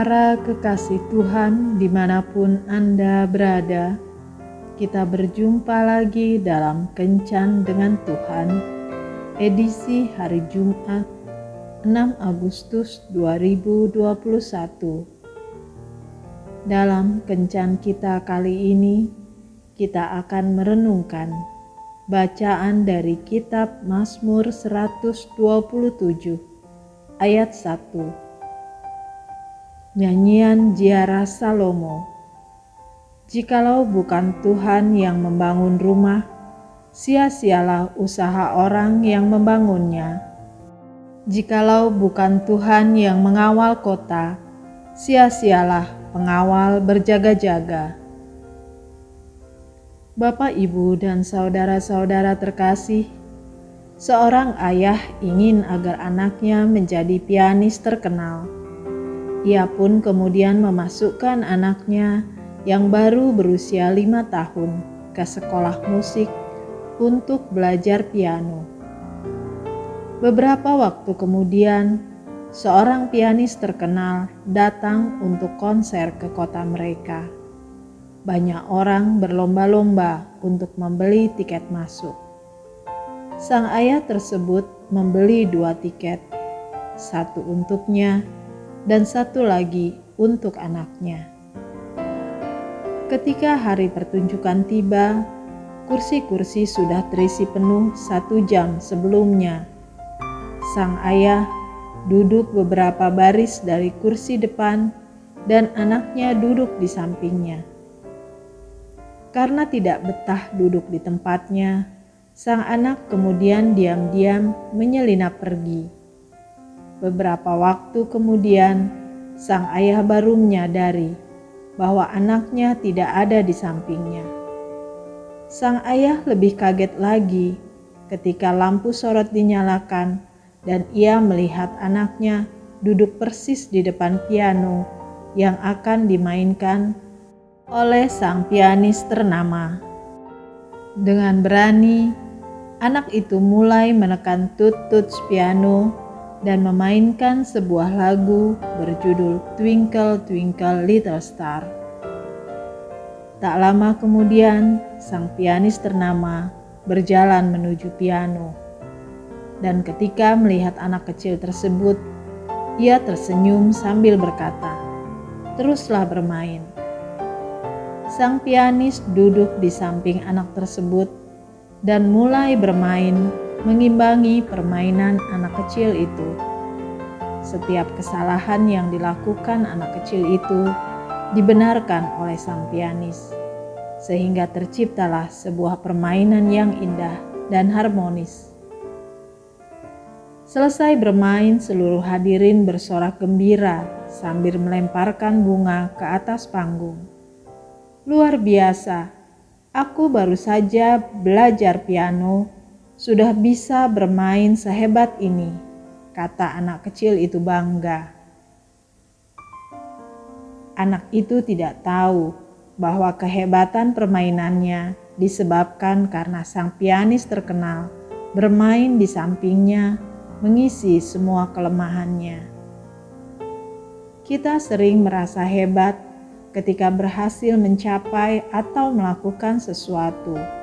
Para kekasih Tuhan, di mana pun Anda berada, kita berjumpa lagi dalam Kencan dengan Tuhan, edisi hari Jumat 6 Agustus 2021. Dalam Kencan kita kali ini, kita akan merenungkan bacaan dari kitab Mazmur 127 ayat 1 Nyanyian Jiara Salomo Jikalau bukan Tuhan yang membangun rumah, sia-sialah usaha orang yang membangunnya. Jikalau bukan Tuhan yang mengawal kota, sia-sialah pengawal berjaga-jaga. Bapak, Ibu, dan saudara-saudara terkasih, seorang ayah ingin agar anaknya menjadi pianis terkenal ia pun kemudian memasukkan anaknya yang baru berusia lima tahun ke sekolah musik untuk belajar piano. Beberapa waktu kemudian, seorang pianis terkenal datang untuk konser ke kota mereka. Banyak orang berlomba-lomba untuk membeli tiket masuk. Sang ayah tersebut membeli dua tiket, satu untuknya dan satu lagi untuk anaknya. Ketika hari pertunjukan tiba, kursi-kursi sudah terisi penuh satu jam sebelumnya. Sang ayah duduk beberapa baris dari kursi depan dan anaknya duduk di sampingnya. Karena tidak betah duduk di tempatnya, sang anak kemudian diam-diam menyelinap pergi. Beberapa waktu kemudian, sang ayah baru menyadari bahwa anaknya tidak ada di sampingnya. Sang ayah lebih kaget lagi ketika lampu sorot dinyalakan dan ia melihat anaknya duduk persis di depan piano yang akan dimainkan oleh sang pianis ternama. Dengan berani, anak itu mulai menekan tut-tut piano dan memainkan sebuah lagu berjudul Twinkle Twinkle Little Star. Tak lama kemudian, sang pianis ternama berjalan menuju piano. Dan ketika melihat anak kecil tersebut, ia tersenyum sambil berkata, "Teruslah bermain." Sang pianis duduk di samping anak tersebut dan mulai bermain mengimbangi permainan anak kecil itu. Setiap kesalahan yang dilakukan anak kecil itu dibenarkan oleh sang pianis, sehingga terciptalah sebuah permainan yang indah dan harmonis. Selesai bermain, seluruh hadirin bersorak gembira sambil melemparkan bunga ke atas panggung. Luar biasa, aku baru saja belajar piano sudah bisa bermain sehebat ini, kata anak kecil itu bangga. Anak itu tidak tahu bahwa kehebatan permainannya disebabkan karena sang pianis terkenal bermain di sampingnya mengisi semua kelemahannya. Kita sering merasa hebat ketika berhasil mencapai atau melakukan sesuatu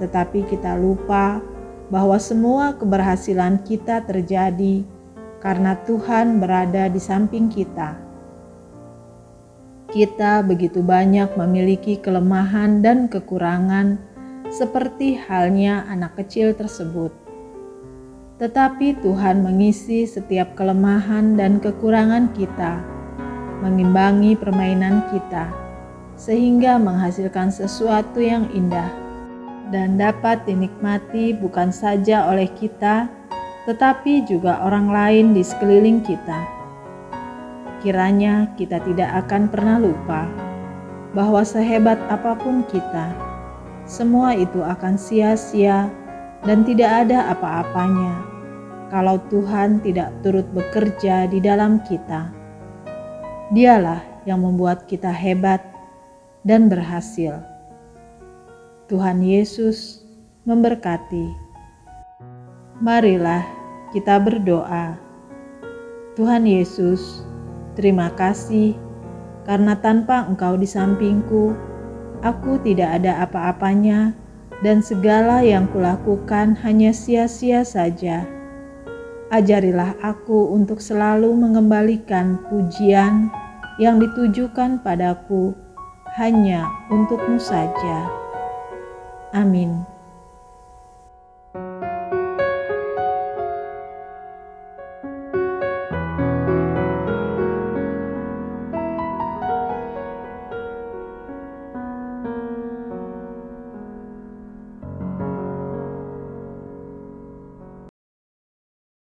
tetapi kita lupa bahwa semua keberhasilan kita terjadi karena Tuhan berada di samping kita. Kita begitu banyak memiliki kelemahan dan kekurangan, seperti halnya anak kecil tersebut. Tetapi Tuhan mengisi setiap kelemahan dan kekurangan kita, mengimbangi permainan kita, sehingga menghasilkan sesuatu yang indah dan dapat dinikmati bukan saja oleh kita, tetapi juga orang lain di sekeliling kita. Kiranya kita tidak akan pernah lupa bahwa sehebat apa pun kita, semua itu akan sia-sia dan tidak ada apa-apanya kalau Tuhan tidak turut bekerja di dalam kita. Dialah yang membuat kita hebat dan berhasil. Tuhan Yesus memberkati. Marilah kita berdoa. Tuhan Yesus, Terima kasih, karena tanpa Engkau di sampingku, aku tidak ada apa-apanya, dan segala yang kulakukan hanya sia-sia saja. Ajarilah aku untuk selalu mengembalikan pujian yang ditujukan padaku hanya untukmu saja. Amin.